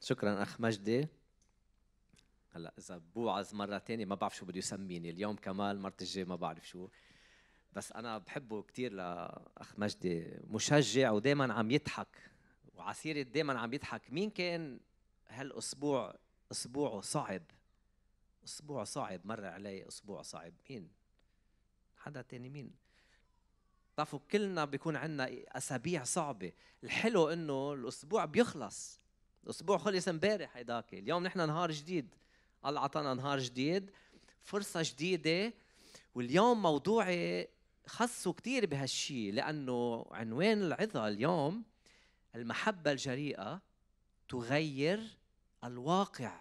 شكرا أخ مجدي. هلا إذا بوعظ مرة ثانية ما بعرف شو بده يسميني اليوم كمال مرت الجاي ما بعرف شو. بس أنا بحبه كثير لأخ مجدي مشجع ودائما عم يضحك. وعسيرة دائما عم يضحك. مين كان هالأسبوع؟ أسبوعه صعب. أسبوع صعب مر علي أسبوع صعب. مين؟ حدا تاني مين؟ بتعرفوا كلنا بيكون عندنا أسابيع صعبة. الحلو إنه الأسبوع بيخلص. الأسبوع خلص إمبارح هيداك. اليوم نحن نهار جديد. الله عطانا نهار جديد. فرصة جديدة. واليوم موضوعي خصه كثير بهالشيء لأنه عنوان العظة اليوم المحبة الجريئة تغير الواقع.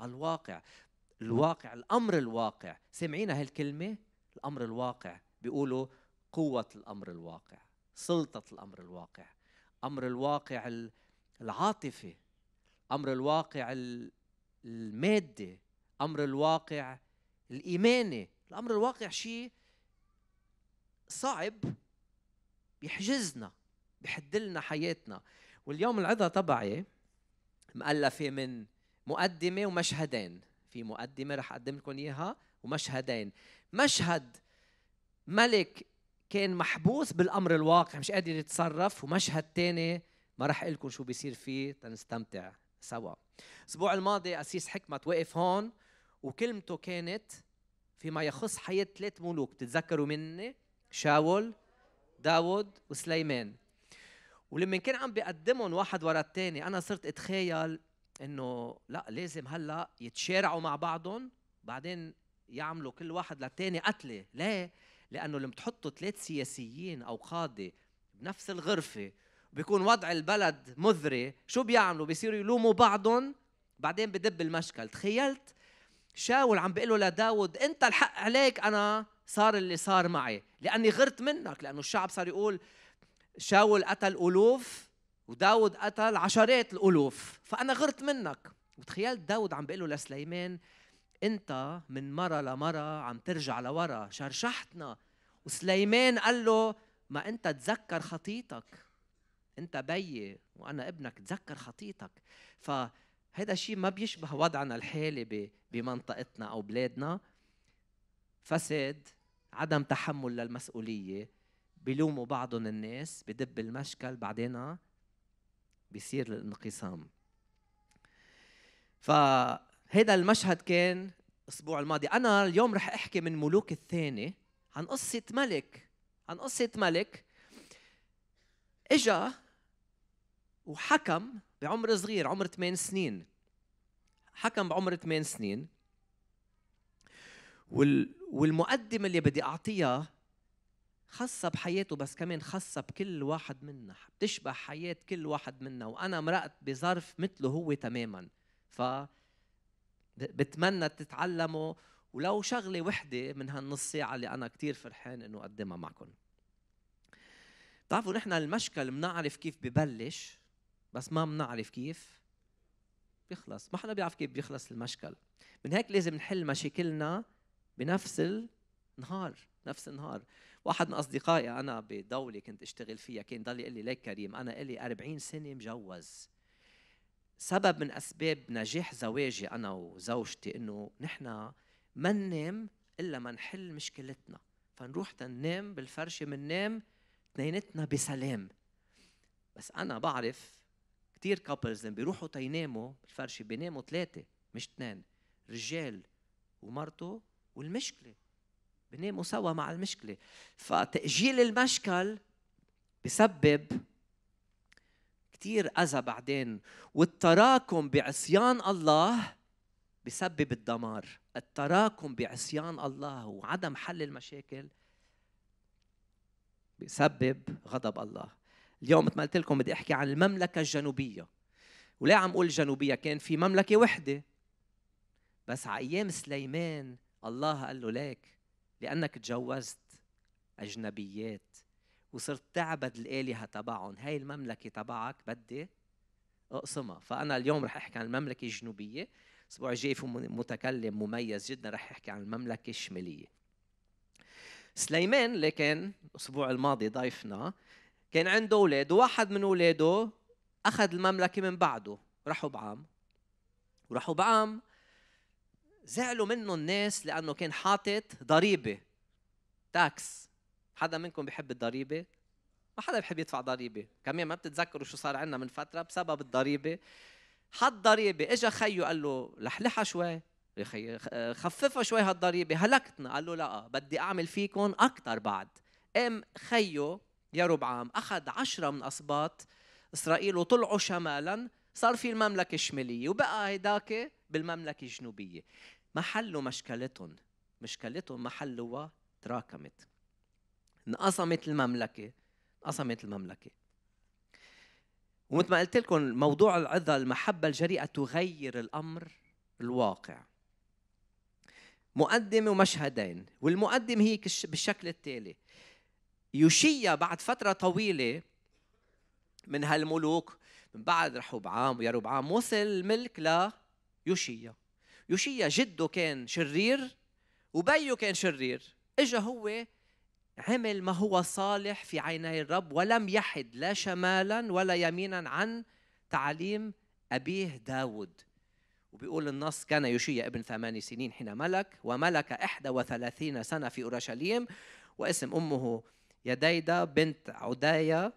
الواقع. الواقع الأمر الواقع. سمعينا هالكلمة؟ الأمر الواقع. بيقولوا قوة الأمر الواقع سلطة الأمر الواقع. أمر الواقع العاطفه أمر الواقع المادي أمر الواقع الإيماني. الأمر الواقع شيء صعب بيحجزنا بيحد لنا حياتنا. واليوم العظة تبعي مؤلفة من مقدمة ومشهدين. في مقدمة رح أقدم لكم إياها ومشهدين. مشهد ملك كان محبوس بالأمر الواقع مش قادر يتصرف ومشهد تاني ما رح لكم شو بيصير فيه تنستمتع سوا. الأسبوع الماضي أسيس حكمة وقف هون وكلمته كانت فيما يخص حياة ثلاث ملوك تتذكروا مني؟ شاول داود وسليمان. ولما كان عم بيقدمهم واحد ورا الثاني أنا صرت أتخيل إنه لا لازم هلأ يتشارعوا مع بعضهم بعدين يعملوا كل واحد للثاني قتلة. ليه؟ لأنه لما تحطوا ثلاث سياسيين أو قادة بنفس الغرفة بيكون وضع البلد مذري. شو بيعملوا؟ بيصيروا يلوموا بعضهم. بعدين بدب المشكل. تخيلت شاول عم بيقول له لداود أنت الحق عليك أنا صار اللي صار معي. لأني غرت منك لأنه الشعب صار يقول شاول قتل الوف وداود قتل عشرات الالوف فأنا غرت منك. وتخيلت داود عم بيقول له لسليمان انت من مرة لمرة عم ترجع لورا شرشحتنا. وسليمان قال له ما انت تذكر خطيتك. انت بيي وأنا ابنك تذكر خطيتك. فهذا الشيء ما بيشبه وضعنا الحالي بمنطقتنا أو بلادنا. فساد عدم تحمل للمسؤولية بيلوموا بعضهم الناس بدب المشكل بعدين بيصير الانقسام. فهذا المشهد كان الأسبوع الماضي. أنا اليوم رح أحكي من ملوك الثاني عن قصة ملك عن قصة ملك. إجا وحكم بعمر صغير عمر 8 سنين. حكم بعمر 8 سنين. والمقدمة اللي بدي أعطيها خاصة بحياته بس كمان خاصة بكل واحد منا. بتشبه حياة كل واحد منا وأنا مرقت بظرف مثله هو تماما. ف بتمنى تتعلموا ولو شغلة وحدة من هالنص ساعة اللي أنا كتير فرحان إنه أقدمها معكم بتعرفوا نحن المشكل بنعرف كيف ببلش بس ما بنعرف كيف بيخلص. ما حدا بيعرف كيف بيخلص المشكل. من هيك لازم نحل مشاكلنا بنفس النهار نفس النهار. واحد من أصدقائي أنا بدولة كنت أشتغل فيها كان ضل يقول لي ليك كريم أنا لي 40 سنة مجوز. سبب من أسباب نجاح زواجي أنا وزوجتي إنه نحن ما ننام إلا ما نحل مشكلتنا. فنروح تنام بالفرشة مننام اثنيناتنا بسلام. بس أنا بعرف كثير كابلز بيروحوا تيناموا بالفرشة بيناموا ثلاثة مش اثنين رجال ومرته والمشكلة. بناموا سوا مع المشكلة. فتأجيل المشكل بسبب كثير أذى بعدين. والتراكم بعصيان الله بسبب الدمار. التراكم بعصيان الله وعدم حل المشاكل بسبب غضب الله. اليوم مثل ما قلت لكم بدي أحكي عن المملكة الجنوبية. وليه عم أقول جنوبية؟ كان في مملكة وحدة. بس على أيام سليمان الله قال له ليك لأنك تجوزت أجنبيات. وصرت تعبد الآلهة تبعهم. هاي المملكة تبعك بدي أقسمها. فأنا اليوم رح أحكي عن المملكة الجنوبية الأسبوع الجاي في متكلم مميز جدا رح يحكي عن المملكة الشمالية سليمان اللي كان الأسبوع الماضي ضيفنا كان عنده أولاد وواحد من أولاده أخذ المملكة من بعده. راحوا بعام. وراحوا بعام. زعلوا منه الناس لأنه كان حاطط ضريبة تاكس حدا منكم بيحب الضريبة؟ ما حدا بيحب يدفع ضريبة. كمان ما بتتذكروا شو صار عندنا من فترة بسبب الضريبة؟ حط ضريبة. اجى خيه قال له لحلحها شوي. يا خي خففها شوي هالضريبة. هلكتنا. قال له لا بدي أعمل فيكم أكثر بعد. ام خيه يا ربعام أخذ عشرة من اسباط إسرائيل وطلعوا شمالا. صار في المملكة الشماليه وبقى هيداك بالمملكة الجنوبيه ما حلوا مشكلتهم مشكلتهم ما حلوها تراكمت. انقسمت المملكة انقسمت المملكة. ومثل ما قلت لكم موضوع العظة المحبة الجريئة تغير الأمر الواقع. مقدمة ومشهدين والمقدم هي بالشكل التالي. يوشيا بعد فترة طويلة من هالملوك من بعد رحوبعام ويروبعام وصل الملك ليوشيا يوشيا. جده كان شرير وبيه كان شرير. إجا هو عمل ما هو صالح في عيني الرب ولم يحد لا شمالا ولا يمينا عن تعليم أبيه داود. وبيقول النص كان يوشيا ابن ثمان سنين حين ملك وملك إحدى وثلاثين سنة في أورشليم واسم أمه يديدا بنت عدايا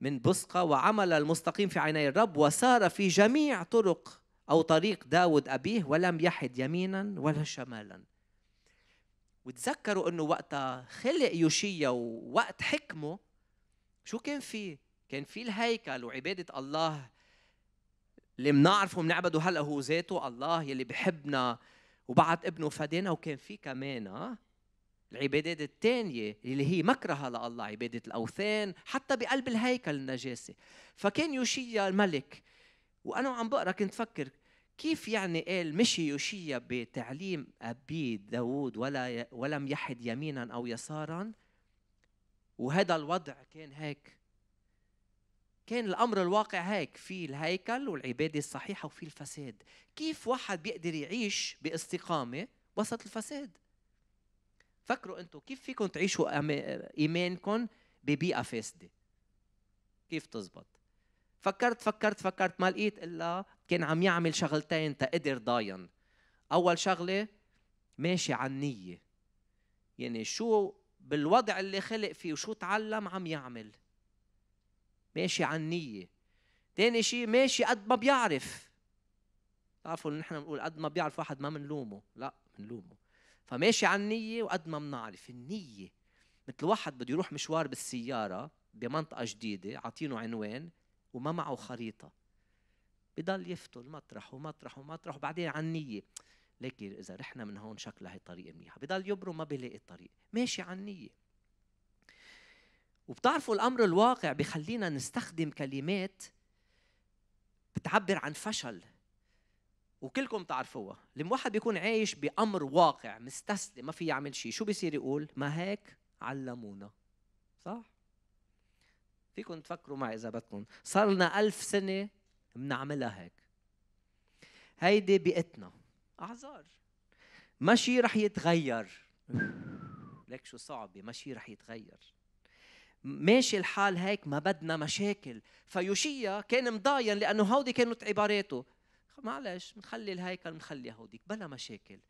من بسقة وعمل المستقيم في عيني الرب وسار في جميع طرق أو طريق داود أبيه ولم يحد يمينا ولا شمالا. وتذكروا إنه وقتها خلق يوشيا ووقت حكمه شو كان في؟ كان في الهيكل وعبادة الله اللي بنعرفه بنعبده هلأ هو ذاته الله يلي بحبنا وبعت ابنه فدينا وكان في كمان آه العبادات الثانية اللي هي مكرهة لله عبادة الأوثان حتى بقلب الهيكل النجاسة فكان يوشيا الملك وأنا عم بقرأ كنت فكر كيف يعني قال مشي يوشيا بتعليم أبي داود ولا ولم يحد يمينا أو يسارا؟ وهذا الوضع كان هيك. كان الأمر الواقع هيك في الهيكل والعبادة الصحيحة وفي الفساد. كيف واحد بيقدر يعيش باستقامة وسط الفساد؟ فكروا أنتم كيف فيكم تعيشوا إيمانكم ببيئة فاسدة؟ كيف تزبط؟ فكرت فكرت فكرت ما لقيت إلا كان عم يعمل شغلتين تقدر ضاين. أول شغلة ماشي على النية. يعني شو بالوضع اللي خلق فيه وشو تعلم عم يعمل. ماشي على النية. تاني شيء ماشي قد ما بيعرف. تعرفوا نحن بنقول قد ما بيعرف واحد ما بنلومه لا بنلومه فماشي على النية وقد ما بنعرف النية مثل واحد بده يروح مشوار بالسيارة بمنطقة جديدة عاطينه عنوان وما معه خريطة. بضل يفتل مطرح ومطرح ومطرح وبعدين عن نية. لكن إذا رحنا من هون شكلها هي طريقة منيحة بضل يبرم ما بيلاقي الطريق. ماشي عن نية. وبتعرفوا الأمر الواقع بخلينا نستخدم كلمات بتعبر عن فشل. وكلكم تعرفوها لما واحد بيكون عايش بأمر واقع مستسلم ما في يعمل شيء شو بيصير يقول؟ ما هيك؟ علمونا. صح؟ فيكم تفكروا معي إذا بدكم صار لنا ألف سنة بنعملها هيك. هيدي بيئتنا. أعذار. ماشي رح يتغير. ليك شو صعبة؟ ماشي رح يتغير. ماشي الحال هيك ما بدنا مشاكل. فيوشيا كان مضاين لأنه هودي كانت عباراته معلش بنخلي الهيكل بنخلي هوديك. بلا مشاكل.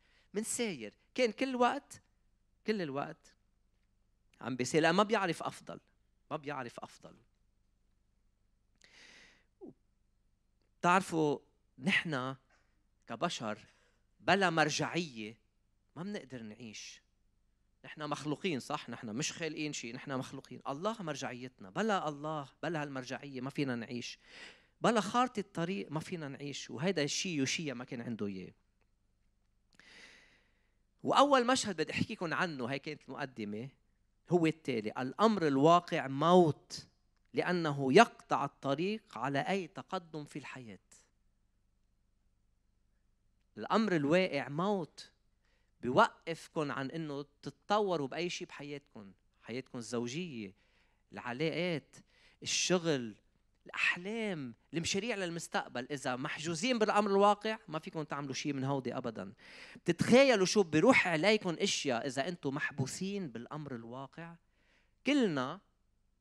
ساير كان كل وقت كل الوقت عم بيصير ما بيعرف أفضل. ما بيعرف أفضل. تعرفوا نحن كبشر بلا مرجعية ما بنقدر نعيش. نحن مخلوقين صح؟ نحن مش خالقين شيء نحن مخلوقين. الله مرجعيتنا. بلا الله بلا هالمرجعية ما فينا نعيش. بلا خارطة الطريق ما فينا نعيش. وهذا الشيء يوشيا ما كان عنده إياه. وأول مشهد بدي احكيكم عنه هي كانت المقدمه هو التالي. الأمر الواقع موت. لأنه يقطع الطريق على أي تقدم في الحياة. الأمر الواقع موت بيوقفكم عن إنه تتطوروا بأي شيء بحياتكم حياتكم الزوجية العلاقات الشغل الأحلام المشاريع للمستقبل. إذا محجوزين بالأمر الواقع ما فيكم تعملوا شيء من هودي ابدا. بتتخيلوا شو بيروح عليكم أشياء إذا أنتم محبوسين بالأمر الواقع؟ كلنا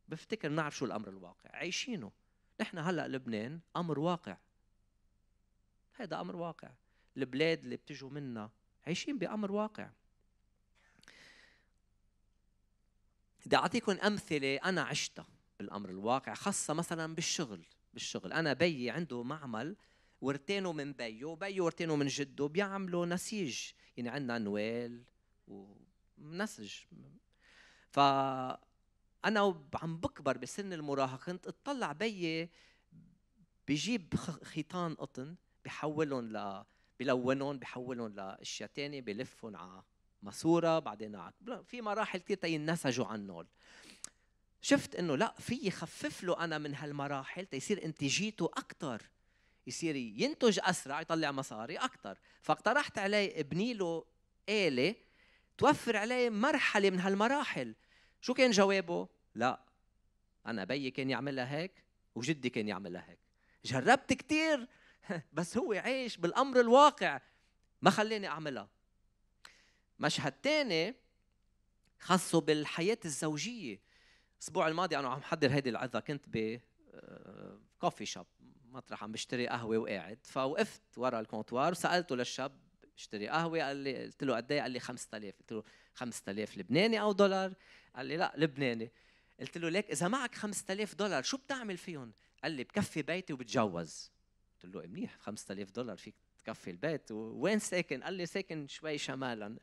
بفتكر نعرف شو الأمر الواقع. عايشينه. نحن هلأ لبنان أمر واقع. هذا أمر واقع. البلاد اللي بتجوا منا عايشين بأمر واقع. بدي اعطيكم أمثلة أنا عشتها بالأمر الواقع خاصة مثلا بالشغل بالشغل. أنا بيي عنده معمل ورتينه من بيه وبيه ورتينه من جده بيعملوا نسيج. يعني عندنا نوال ونسج ف أنا عم بكبر بسن المراهقة كنت أطلع بيي بجيب خيطان قطن بحولهم ل بلونهم بحولهم لأشياء ثانية بلفهم على ماسورة بعدين على في مراحل كثير تينسجوا عنهم شفت إنه لا في خفف له أنا من هالمراحل تيصير إنتاجيته أكثر يصير ينتج أسرع يطلع مصاري أكثر فاقترحت عليه ابني له آلة توفر عليه مرحلة من هالمراحل. شو كان جوابه؟ لا أنا بيي كان يعملها هيك وجدي كان يعملها هيك جربت كثير بس هو عايش بالأمر الواقع ما خلاني أعملها مشهد تاني خاصه بالحياة الزوجية الأسبوع الماضي أنا عم حضر هيدي العظة كنت ب كوفي شوب مطرح عم بشتري قهوة وقاعد فوقفت ورا الكونتوار وسألته للشاب اشتري قهوة قال لي قلت له قد إيه؟ قال لي 5000 قلت له 5000 لبناني أو دولار؟ قال لي لا لبناني. قلت له ليك إذا معك 5000 دولار شو بتعمل فيهم؟ قال لي بكفي بيتي وبتجوز. قلت له منيح 5000 دولار فيك تكفي البيت. وين ساكن؟ قال لي ساكن شوي شمالا.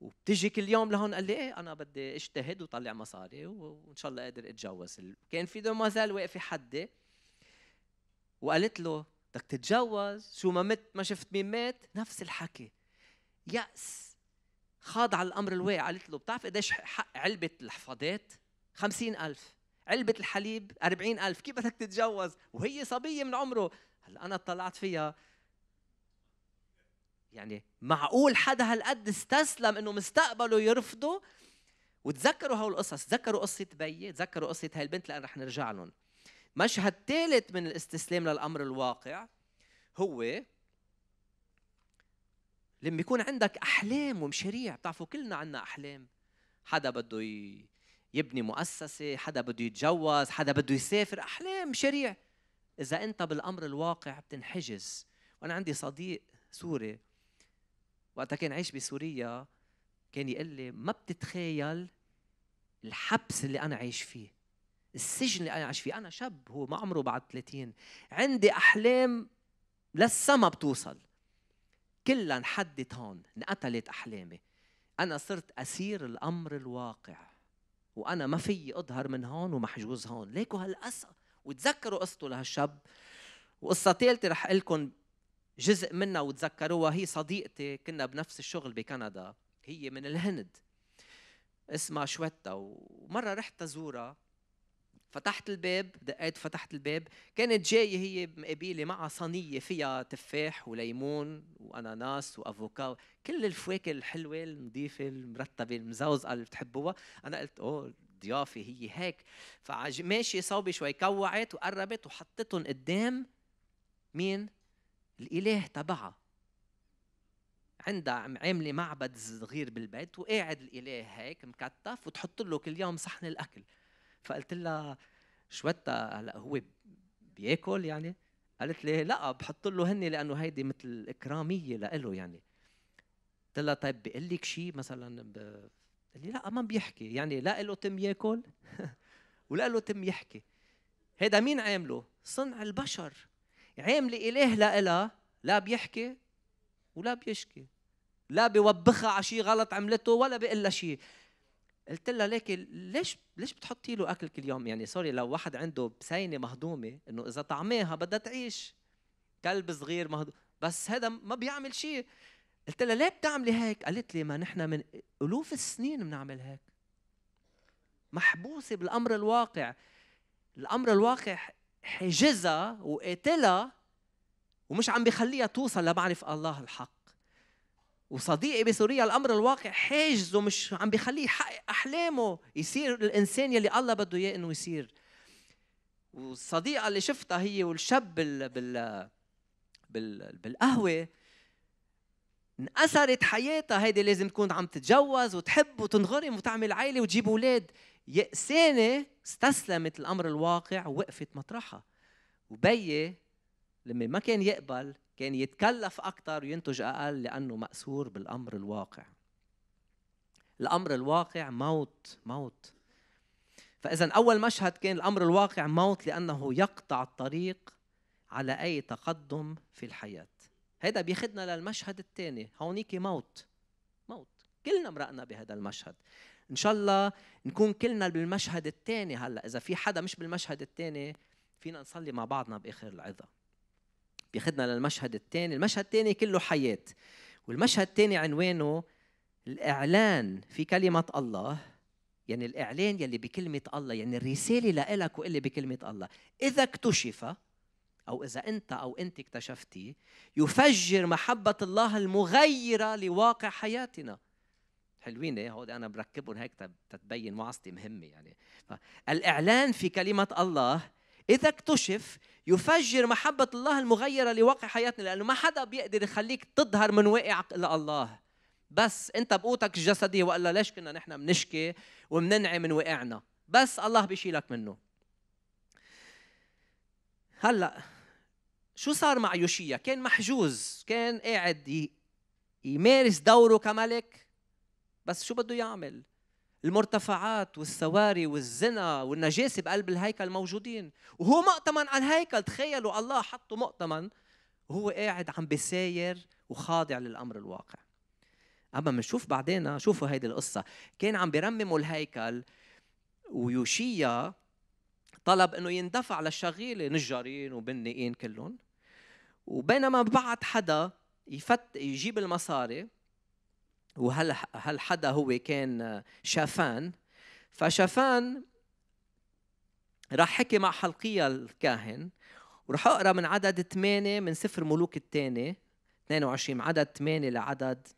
وبتجي كل يوم لهون؟ قال لي إيه أنا بدي اجتهد وطلع مصاري وإن شاء الله قادر أتجوز. كان في دومازيل واقفه حدي وقالت له بدك تتجوز؟ شو ما مت ما شفت مين مات؟ نفس الحكي. يأس. خاض على الأمر الواقع قالت له بتعرف قديش حق علبة الحفاضات؟ خمسين ألف. علبة الحليب أربعين ألف. كيف بدك تتجوز؟ وهي صبية من عمره. هلا أنا اطلعت فيها. يعني معقول حدا هالقد استسلم إنه مستقبله يرفضه؟ وتذكروا هول القصص تذكروا قصة بيي تذكروا قصة هاي البنت لأن رح نرجع لهم. مشهد ثالث من الاستسلام للأمر الواقع هو لما يكون عندك أحلام ومشاريع بتعرفوا كلنا عنا أحلام. حدا بده يبني مؤسسة حدا بده يتجوز حدا بده يسافر أحلام مشاريع. إذا أنت بالأمر الواقع بتنحجز. وأنا عندي صديق سوري وقتها كان عايش بسوريا كان يقول لي ما بتتخيل الحبس اللي أنا عايش فيه. السجن اللي أنا عايش فيه. أنا شاب هو ما عمره بعد 30 عندي أحلام للسما بتوصل. كلها انحدت هون انقتلت أحلامي. أنا صرت أسير الأمر الواقع وأنا ما في أظهر من هون ومحجوز هون. ليكو هالقصة؟ وتذكروا قصته لهالشاب. وقصة ثالثه رح لكم جزء منها وتذكروها. هي صديقتي كنا بنفس الشغل بكندا. هي من الهند. اسمها شويتا ومرة رحت ازورها فتحت الباب دقيت فتحت الباب كانت جاية هي مقابلة معها صينية فيها تفاح وليمون وأناناس وأفوكا. كل الفواكه الحلوة النظيفة المرتبة المزوزقة اللي بتحبوها. أنا قلت أوه ضيافة هي هيك. فماشي صوبي شوي كوعت وقربت وحطتهم قدام مين؟ الإله تبعها. عندها عاملة معبد صغير بالبيت وقاعد الإله هيك مكتف وتحط له كل يوم صحن الأكل. فقلت لها شويتا هلا هو بياكل يعني؟ قالت لي لا بحط له هني لأنه هيدي مثل إكرامية له يعني. قلت لها طيب بيقول لك شيء مثلا ب... قال لي لا ما بيحكي يعني لا له تم ياكل ولا له تم يحكي. هيدا مين عامله؟ صنع البشر. عامل إله لإلها لا بيحكي ولا بيشكي. لا بيوبخها على شيء غلط عملته ولا بيقول لها شيء قلت لها ليك ليش ليش بتحطي له أكل كل يوم؟ يعني سوري لو واحد عنده بسينة مهضومة إنه إذا طعماها بدها تعيش كلب صغير مهضوم بس هذا ما بيعمل شيء. قلت لها ليه بتعملي هيك؟ قالت لي ما نحن من ألوف السنين بنعمل هيك. محبوسة بالأمر الواقع. الأمر الواقع حجزها وقاتلها ومش عم بخليها توصل لمعرفة الله الحق. وصديقي بسوريا الأمر الواقع حاجزه مش عم بخليه يحقق أحلامه. يصير الإنسان يلي الله بده إياه إنه يصير. والصديقة اللي شفتها هي والشاب بال بال بال بالقهوة انأثرت حياتها. هيدي لازم تكون عم تتجوز وتحب وتنغرم وتعمل عائله وتجيب أولاد. يأسانة استسلمت الأمر الواقع ووقفت مطرحها. وبي لما ما كان يقبل كان يتكلف أكثر وينتج أقل لأنه مأسور بالأمر الواقع. الأمر الواقع موت موت. فاذا أول مشهد كان الأمر الواقع موت لأنه يقطع الطريق على أي تقدم في الحياة. هذا بياخذنا للمشهد الثاني. هونيك موت موت. كلنا مرقنا بهذا المشهد. إن شاء الله نكون كلنا بالمشهد الثاني هلأ. إذا في حدا مش بالمشهد الثاني فينا نصلي مع بعضنا بآخر العظة. بياخذنا للمشهد الثاني. المشهد الثاني كله حياة. والمشهد الثاني عنوانه الإعلان في كلمة الله. يعني الإعلان يلي بكلمة الله يعني الرسالة لإلك واللي بكلمة الله. إذا اكتشف أو إذا أنت أو انت اكتشفتي يفجر محبة الله المغيرة لواقع حياتنا. حلوين إيه؟ هودي أنا بركبهم هيك تتبين وعظتي مهمة يعني. الإعلان في كلمة الله إذا اكتشف يفجر محبة الله المغيرة لواقع حياتنا لأنه ما حدا بيقدر يخليك تظهر من واقع الله. بس أنت بقوتك الجسديه والا ليش كنا نحن بنشكي وبننعي من وقعنا؟ بس الله بيشيلك منه. هلأ شو صار مع يوشيا؟ كان محجوز كان قاعد يمارس دوره كملك بس شو بده يعمل؟ المرتفعات والسواري والزنا والنجاسة بقلب الهيكل موجودين. وهو مؤتمن على الهيكل تخيلوا الله حطه مؤتمن وهو قاعد عم بساير وخاضع للأمر الواقع. أما بنشوف بعدين شوفوا هيدي القصة. كان عم بيرمموا الهيكل ويوشيا طلب إنه يندفع للشغيلة نجارين وبنائين كلهم. وبينما بعت حدا يفت يجيب المصاري وهل هل حدا هو كان شافان؟ فشافان راح حكي مع حلقية الكاهن وراح أقرأ من عدد ثمانية من سفر ملوك الثاني 22 عدد ثمانية لعدد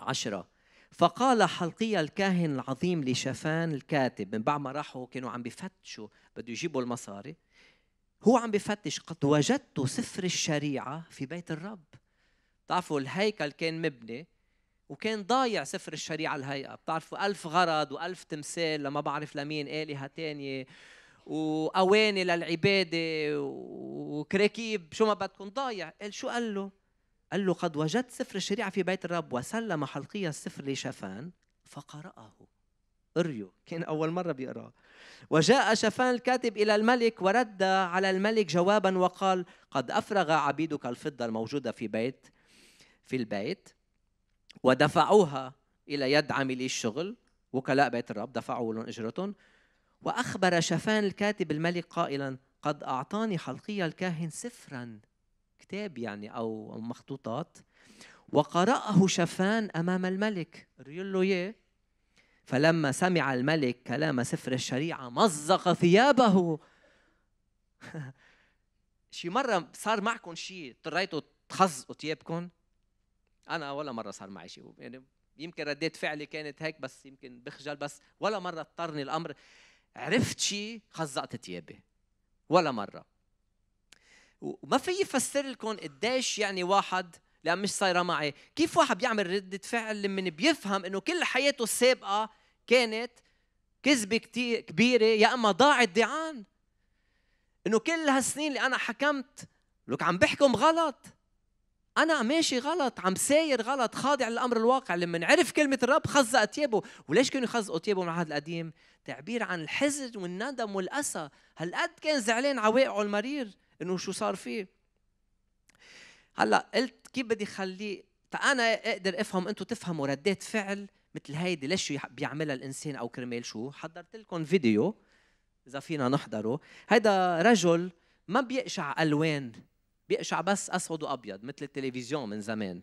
عشرة. فقال حلقية الكاهن العظيم لشافان الكاتب من بعد ما راحوا كانوا عم بفتشوا بده يجيبوا المصاري. هو عم بفتش قد وجدت سفر الشريعة في بيت الرب. بتعرفوا الهيكل كان مبني. وكان ضايع سفر الشريعة الهيئة. بتعرفوا ألف غرض وألف تمثال لما بعرف لمين آلهة تانية وأواني للعبادة وكراكيب شو ما بدكم. ضايع. قال شو؟ قال له قال له قد وجدت سفر الشريعة في بيت الرب. وسلم حلقية السفر لشفان فقرأه. قريه كان أول مرة بيقرأ وجاء شفان الكاتب إلى الملك ورد على الملك جوابا وقال قد أفرغ عبيدك الفضة الموجودة في بيت في البيت. ودفعوها إلى يد عاملي الشغل وكلاء بيت الرب دفعوا لهم أجرتهم. وأخبر شفان الكاتب الملك قائلا قد أعطاني حلقية الكاهن سفرا. كتاب يعني أو مخطوطات. وقرأه شفان أمام الملك ريول له فلما سمع الملك كلام سفر الشريعة مزق ثيابه. شي مرة صار معكم شيء اضطريتوا تخزقوا ثيابكم؟ أنا ولا مرة صار معي شيء يعني يمكن رديت فعلي كانت هيك بس يمكن بخجل بس ولا مرة اضطرني الأمر. عرفت شيء خزقت ثيابي. ولا مرة. وما في يفسر لكم قديش يعني واحد لأن مش صايرة معي كيف واحد بيعمل ردة فعل لما بيفهم إنه كل حياته السابقة كانت كذبة كتير كبيرة يا إما ضاعت ضيعان. إنه كل هالسنين اللي أنا حكمت لك عم بحكم غلط. أنا ماشي غلط عم ساير غلط خاضع للأمر الواقع. لما عرف كلمة الرب خزق ثيابه وليش كانوا يخزقوا ثيابه من العهد القديم؟ تعبير عن الحزن والندم والاسى هالقد كان زعلان على واقعه المرير إنه شو صار فيه. هلأ قلت كيف بدي خليه؟ أنا أقدر أفهم أنتم تفهموا ردات فعل مثل هيدي. ليش بيعملها الإنسان أو كرمال شو؟ حضرت لكم فيديو إذا فينا نحضره. هيدا رجل ما بيقشع ألوان. بيقشع بس أسود وأبيض مثل التلفزيون من زمان.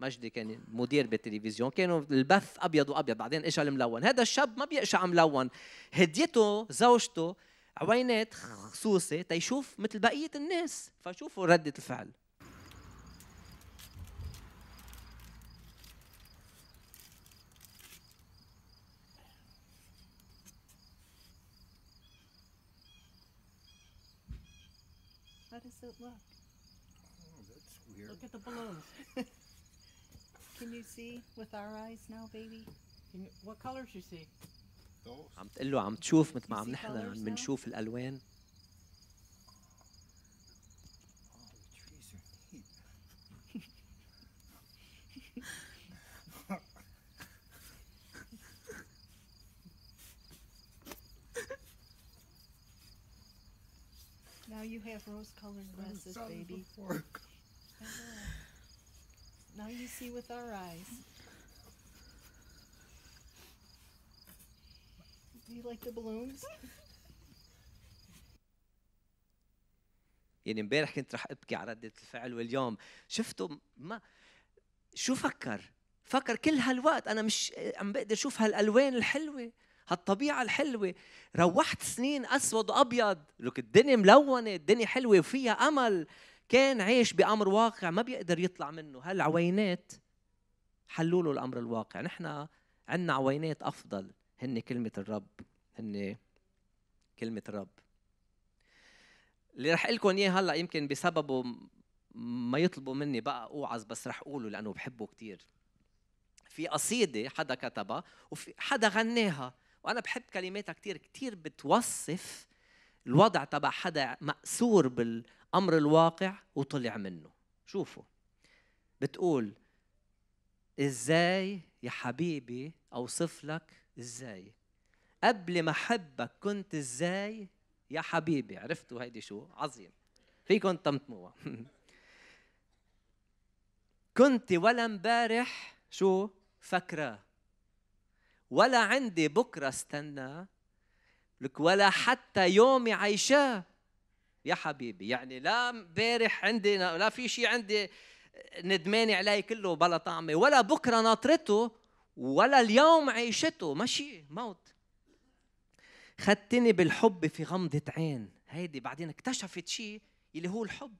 مجدي كان مدير بالتلفزيون كانوا البث أبيض وأبيض بعدين اجى الملون. هذا الشاب ما بيقشع ملون هديته زوجته عوينات خصوصي تيشوف مثل بقية الناس. فشوفوا ردة الفعل. How does it look? Oh, that's weird. Look at the balloons. Can you see with our eyes now, baby? Can you, what colors you see? Those. عم تقول له عم تشوف مثل ما You عم see نحن colours now? بنشوف الالوان Oh, the trees are neat. Now you have rose-colored Never glasses, saw this baby. See with our eyes. Do you like the balloons? يعني امبارح كنت رح أبكي على ردة الفعل واليوم شفته ما شو فكر؟ فكر كل هالوقت أنا مش عم بقدر أشوف هالألوان الحلوة هالطبيعة الحلوة روحت سنين أسود وأبيض لك الدنيا ملونة الدنيا حلوة وفيها أمل كان عايش بأمر واقع ما بيقدر يطلع منه. هالعوينات حلوا له الأمر الواقع. نحن عندنا عوينات أفضل. هن كلمة الرب. هن كلمة الرب. اللي رح لكم إياه هلأ يمكن بسببه ما يطلبوا مني بقى أوعظ بس رح أقوله لأنه بحبه كثير في قصيدة حدا كتبها وفي حدا غناها. وأنا بحب كلماتها كثير كثير بتوصف الوضع تبع حدا مأسور بالامر الواقع وطلع منه. شوفوا بتقول إزاي يا حبيبي أوصف لك إزاي؟ قبل ما أحبك كنت إزاي يا حبيبي؟ عرفتوا هيدي شو؟ عظيم. فيكم تمتموها. كنت ولا امبارح شو؟ فكرة ولا عندي بكرة استنى لك ولا حتى يومي عايشاه. يا حبيبي يعني لا امبارح عندي لا في شيء عندي ندماني عليه كله بلا طعمة ولا بكرة ناطرته ولا اليوم عيشته. ماشي موت. خدتني بالحب في غمضة عين. هيدي بعدين اكتشفت شيء اللي هو الحب.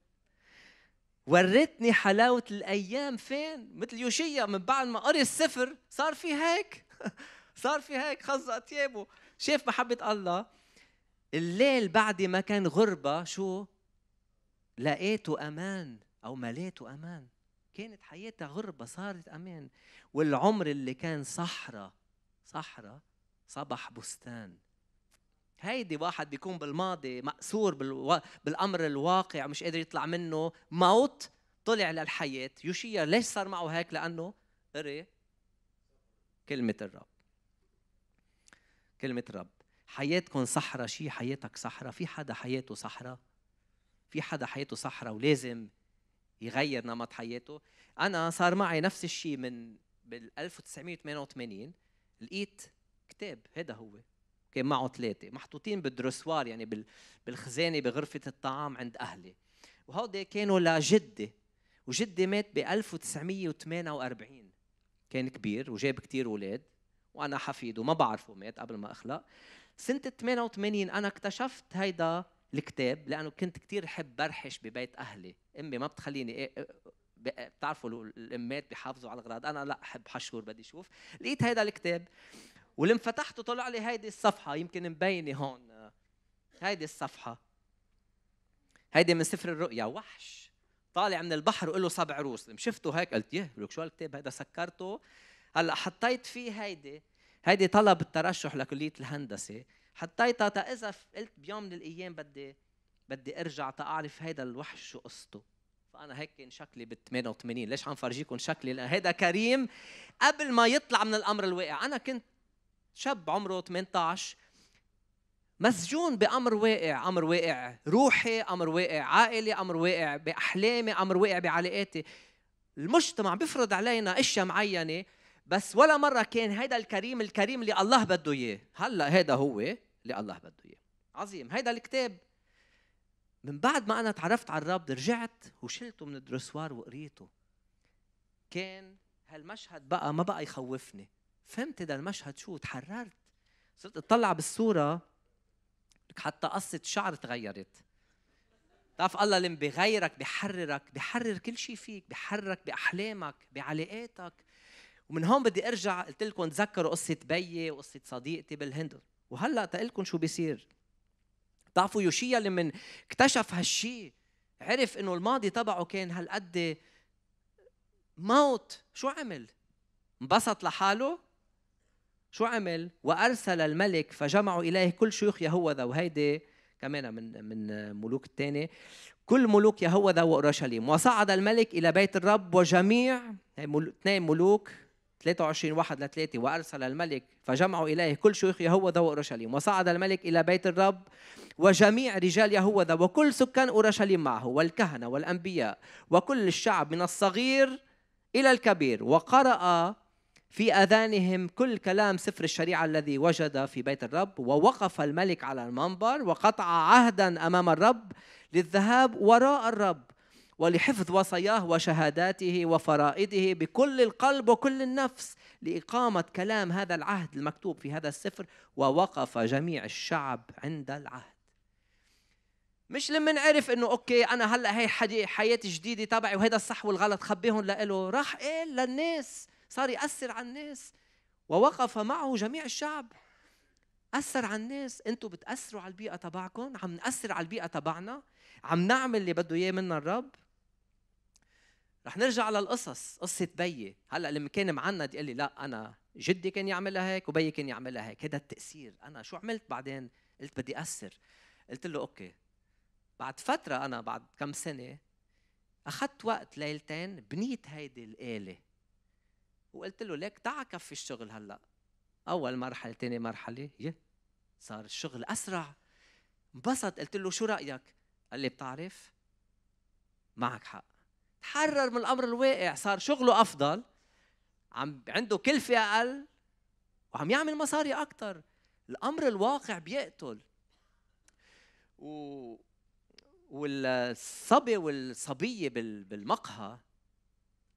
ورتني حلاوة الأيام فين؟ مثل يوشيا من بعد ما قري السفر صار في هيك؟ صار في هيك خزق ثيابه شاف محبة الله؟ الليل بعد ما كان غربة شو؟ لقيته أمان أو مليته أمان. كانت حياتها غربة صارت أمان. والعمر اللي كان صحراء صحراء صبح بستان. هيدي واحد بيكون بالماضي مأسور بالو... بالأمر الواقع مش قادر يطلع منه. موت طلع للحياة. يوشيا ليش صار معه هيك؟ لأنه قري كلمة الرب. كلمة الرب. حياتكم صحراء شي حياتك صحراء في حدا حياته صحراء في حدا حياته صحراء ولازم يغير نمط حياته؟ أنا صار معي نفس الشيء من بال 1988 لقيت كتاب هذا هو. كان معه ثلاثة محطوطين بالدرسوار يعني بال- بالخزانة بغرفة الطعام عند أهلي. وهودي كانوا لجدي وجدي مات ب 1948 كان كبير وجاب كتير أولاد وأنا حفيده ما بعرفه مات قبل ما أخلق. سنة 88 أنا اكتشفت هيدا الكتاب لأنه كنت كتير أحب برحش ببيت أهلي. أمي ما بتخليني إيه إيه ب- بتعرفوا ال- الأمات بيحافظوا على الأغراض أنا لا أحب حشور بدي أشوف. لقيت هيدا الكتاب ولما فتحته طلع لي هيدي الصفحة. يمكن مبينة هون. هيدي الصفحة. هيدي من سفر الرؤيا. وحش. طالع من البحر وقال له سبع روس. شفته هيك؟ قلت يه لك شو هالكتاب؟ هيدا سكرته. هلأ حطيت فيه هيدي. هيدي طلب الترشح لكلية الهندسة. حطيتها تا إذا ف- قلت بيوم من الأيام بدي بدي أرجع تا أعرف هيدا الوحش شو قصته. فأنا هيك كان شكلي بال 88 ليش عم فرجيكم شكلي؟ لأن هيدا كريم قبل ما يطلع من الأمر الواقع. أنا كنت شاب عمره 18 مسجون بأمر واقع. أمر واقع روحي أمر واقع عائلي أمر واقع بأحلامي أمر واقع بعلاقاتي. المجتمع بيفرض علينا أشياء معينة بس ولا مرة كان هيدا الكريم الكريم اللي الله بده إياه. هلأ هيدا هو اللي الله بده إياه. عظيم. هيدا الكتاب. من بعد ما أنا تعرفت على الرب رجعت وشلته من الدرسوار وقريته. كان هالمشهد بقى ما بقى يخوفني. فهمت هذا المشهد شو؟ تحررت صرت اطلع بالصورة. لك حتى قصة شعر تغيرت. تعرف الله اللي بيغيرك بيحررك بيحرر كل شيء فيك بيحررك بأحلامك بعلاقاتك. ومن هون بدي أرجع قلت لكم تذكروا قصة بيي وقصة صديقتي بالهند. وهلأ تقول لكم شو بيصير. بتعرفوا يوشيا من اكتشف هالشيء عرف إنه الماضي تبعه كان هالقد موت. شو عمل؟ انبسط لحاله؟ شو عمل؟ وأرسل الملك فجمعوا إليه كل شيوخ يهوذا. وهيدي كمان من من ملوك الثاني كل ملوك يهوذا وأورشليم. وصعد الملك إلى بيت الرب وجميع اثنين ملوك 23 واحد لثلاثة وأرسل الملك فجمعوا إليه كل شيوخ يهوذا وأورشليم وصعد الملك إلى بيت الرب وجميع رجال يهوذا وكل سكان أورشليم معه والكهنة والأنبياء وكل الشعب من الصغير إلى الكبير وقرأ في أذانهم كل كلام سفر الشريعة الذي وجد في بيت الرب ووقف الملك على المنبر وقطع عهدا أمام الرب للذهاب وراء الرب. ولحفظ وصاياه وشهاداته وفرائده بكل القلب وكل النفس لإقامة كلام هذا العهد المكتوب في هذا السفر ووقف جميع الشعب عند العهد. مش لما نعرف إنه أوكي أنا هلأ هي حياه جديدة تبعي وهذا الصح والغلط خبيهم لإله. راح قال للناس. صار يأثر على الناس. ووقف معه جميع الشعب. أثر على الناس. أنتوا بتأثروا على البيئة تبعكم. عم نأثر على البيئة تبعنا. عم نعمل اللي بده إياه منا الرب. رح نرجع للقصص قصة بيي. هلأ لما كان معند يقول لي لا أنا جدي كان يعملها هيك وبيي كان يعملها هيك. هذا التأثير. أنا شو عملت بعدين؟ قلت بدي أثر. قلت له أوكي. بعد فترة أنا بعد كم سنة أخذت وقت ليلتين بنيت هيدي الآلة. وقلت له ليك تعا كفي الشغل هلأ. أول مرحلة ثاني مرحلة يه صار الشغل أسرع. انبسط. قلت له شو رأيك؟ قال لي بتعرف؟ معك حق. تحرر من الأمر الواقع صار شغله أفضل. عم عنده كلفة أقل وعم يعمل مصاري أكثر الأمر الواقع بيقتل. و والصبي والصبية بالمقهى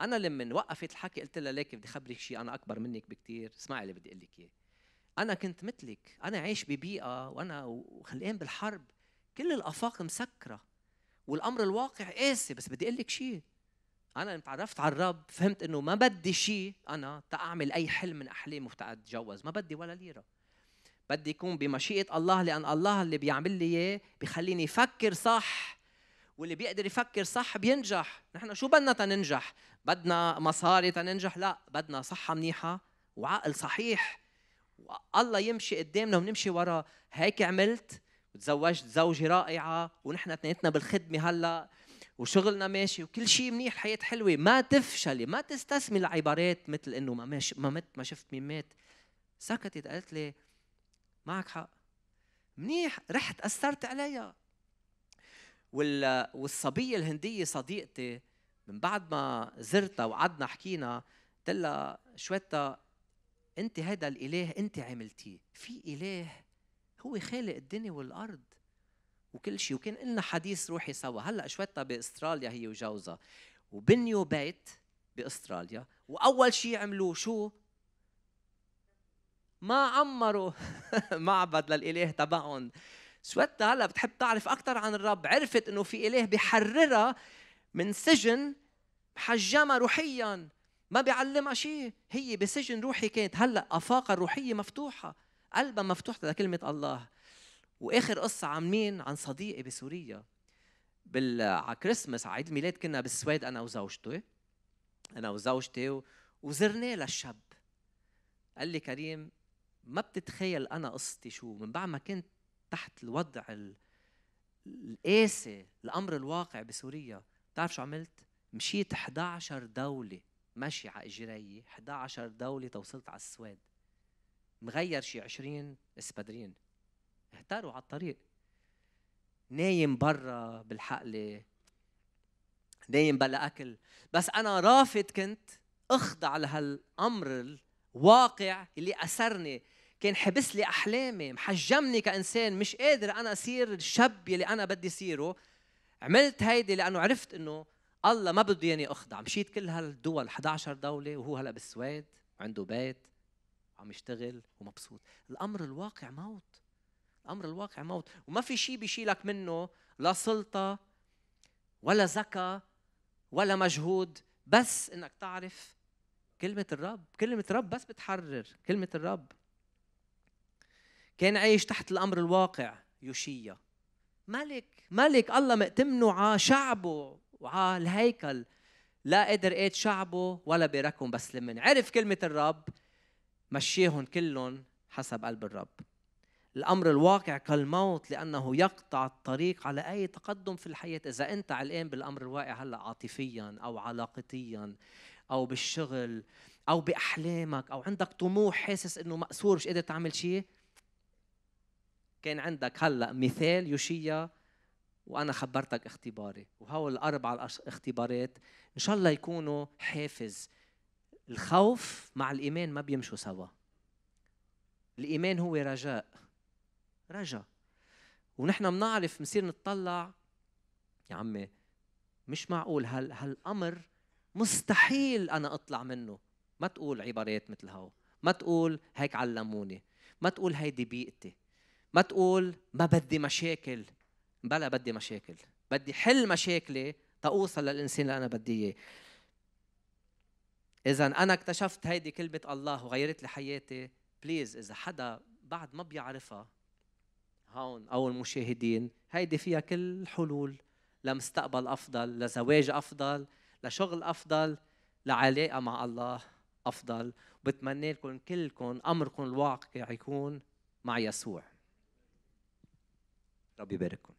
أنا لما وقفت الحكي قلت لها ليك بدي خبرك شيء أنا أكبر منك بكثير اسمعي اللي بدي أقول لك إياه. أنا كنت مثلك. أنا عايش ببيئة وأنا وخلقان بالحرب. كل الأفاق مسكرة. والأمر الواقع قاسي بس بدي أقول لك شيء أنا لما تعرفت على الرب فهمت إنه ما بدي شيء أنا تاعمل أي حلم من أحلامي وتتجوز ما بدي ولا ليرة. بدي يكون بمشيئة الله لأن الله اللي بيعمل لي إياه بخليني أفكر صح واللي بيقدر يفكر صح بينجح. نحن شو بدنا تننجح بدنا مصاري تننجح لا بدنا صحة منيحة وعقل صحيح. الله يمشي قدامنا ونمشي وراه هيك عملت وتزوجت زوجة رائعة ونحن اثنيناتنا بالخدمة هلأ. وشغلنا ماشي وكل شيء منيح الحياة حلوة. ما تفشلي ما تستسمي العبارات مثل إنه ما مش ما مت ما شفت مين مات. سكتت قالت لي معك حق. منيح رحت أثرت عليها. والصبية الهندية صديقتي من بعد ما زرتها وقعدنا حكينا قلت لها شويتا انت هذا الإله انت عملتيه. في إله هو خالق الدنيا والأرض. وكل شيء وكان لنا حديث روحي سوا. هلأ شويتا بأستراليا هي وجوزها. وبنيوا بيت بأستراليا وأول شيء عملوه شو؟ ما عمروا معبد للإله تبعهم. سويتا هلأ بتحب تعرف أكثر عن الرب. عرفت إنه في إله بحررها من سجن محجمة روحيا. ما بيعلمها شيء هي بسجن روحي كانت. هلأ افاقها الروحيه مفتوحة. قلبها مفتوح لكلمة الله. وآخر قصة عن مين؟ عن صديقي بسوريا. بال على كريسماس عيد الميلاد كنا بالسويد أنا وزوجتي. أنا وزوجتي وزرناه للشاب. قال لي كريم ما بتتخيل أنا قصتي شو؟ من بعد ما كنت تحت الوضع القاسي الامر الواقع بسوريا بتعرف شو عملت؟ مشيت 11 دولة ماشي على إجري 11 دولة توصلت على السويد. مغير شي 20 إسبادرين. اهتروا على الطريق. نايم برا بالحقلة نايم بلا أكل. بس أنا رافض كنت أخضع لهالأمر الواقع اللي أسرني. كان حبس لي أحلامي محجمني كإنسان. مش قادر أنا أصير الشاب اللي أنا بدي صيره عملت هيدي لأنه عرفت إنه الله ما بده ياني أخضع. مشيت كل هالدول 11 دولة وهو هلا بالسويد عنده بيت وعم يشتغل ومبسوط. الأمر الواقع موت. الامر الواقع موت. وما في شيء بيشيلك منه لا سلطة ولا ذكاء ولا مجهود بس إنك تعرف كلمة الرب. كلمة الرب بس بتحرر. كلمة الرب كان عايش تحت الأمر الواقع يوشيا. ملك ملك الله مأتمنه على شعبه وعلى الهيكل. لا قدر ايد شعبه ولا بيركهم بس لمن. عرف كلمة الرب مشيهم كلهم حسب قلب الرب. الأمر الواقع كالموت لأنه يقطع الطريق على أي تقدم في الحياة. إذا أنت علقان بالأمر الواقع هلأ عاطفيا أو علاقتيا أو بالشغل أو بأحلامك أو عندك طموح حاسس إنه مأسور مش قادر تعمل شيء كان عندك هلأ مثال يوشيا وأنا خبرتك اختباري. وهول الأربع اختبارات إن شاء الله يكونوا حافز. الخوف مع الإيمان ما بيمشوا سوا. الإيمان هو رجاء. رجا. ونحن بنعرف بنصير نتطلع. يا عمي مش معقول. هال هالأمر مستحيل أنا أطلع منه. ما تقول عبارات مثل هاو. ما تقول هيك علموني. ما تقول هيدي بيئتي. ما تقول ما بدي مشاكل. بلا بدي مشاكل. بدي حل مشاكلي تأوصل للإنسان اللي أنا بدي إياه. إذا أنا اكتشفت هيدي كلمة الله وغيرت لي حياتي. بليز إذا حدا بعد ما بيعرفها هون أو المشاهدين هيدي فيها كل حلول لمستقبل أفضل لزواج أفضل لشغل أفضل لعلاقة مع الله أفضل. وبتمنى لكم كلكم أمركم الواقع يكون مع يسوع. ربي يبارككم.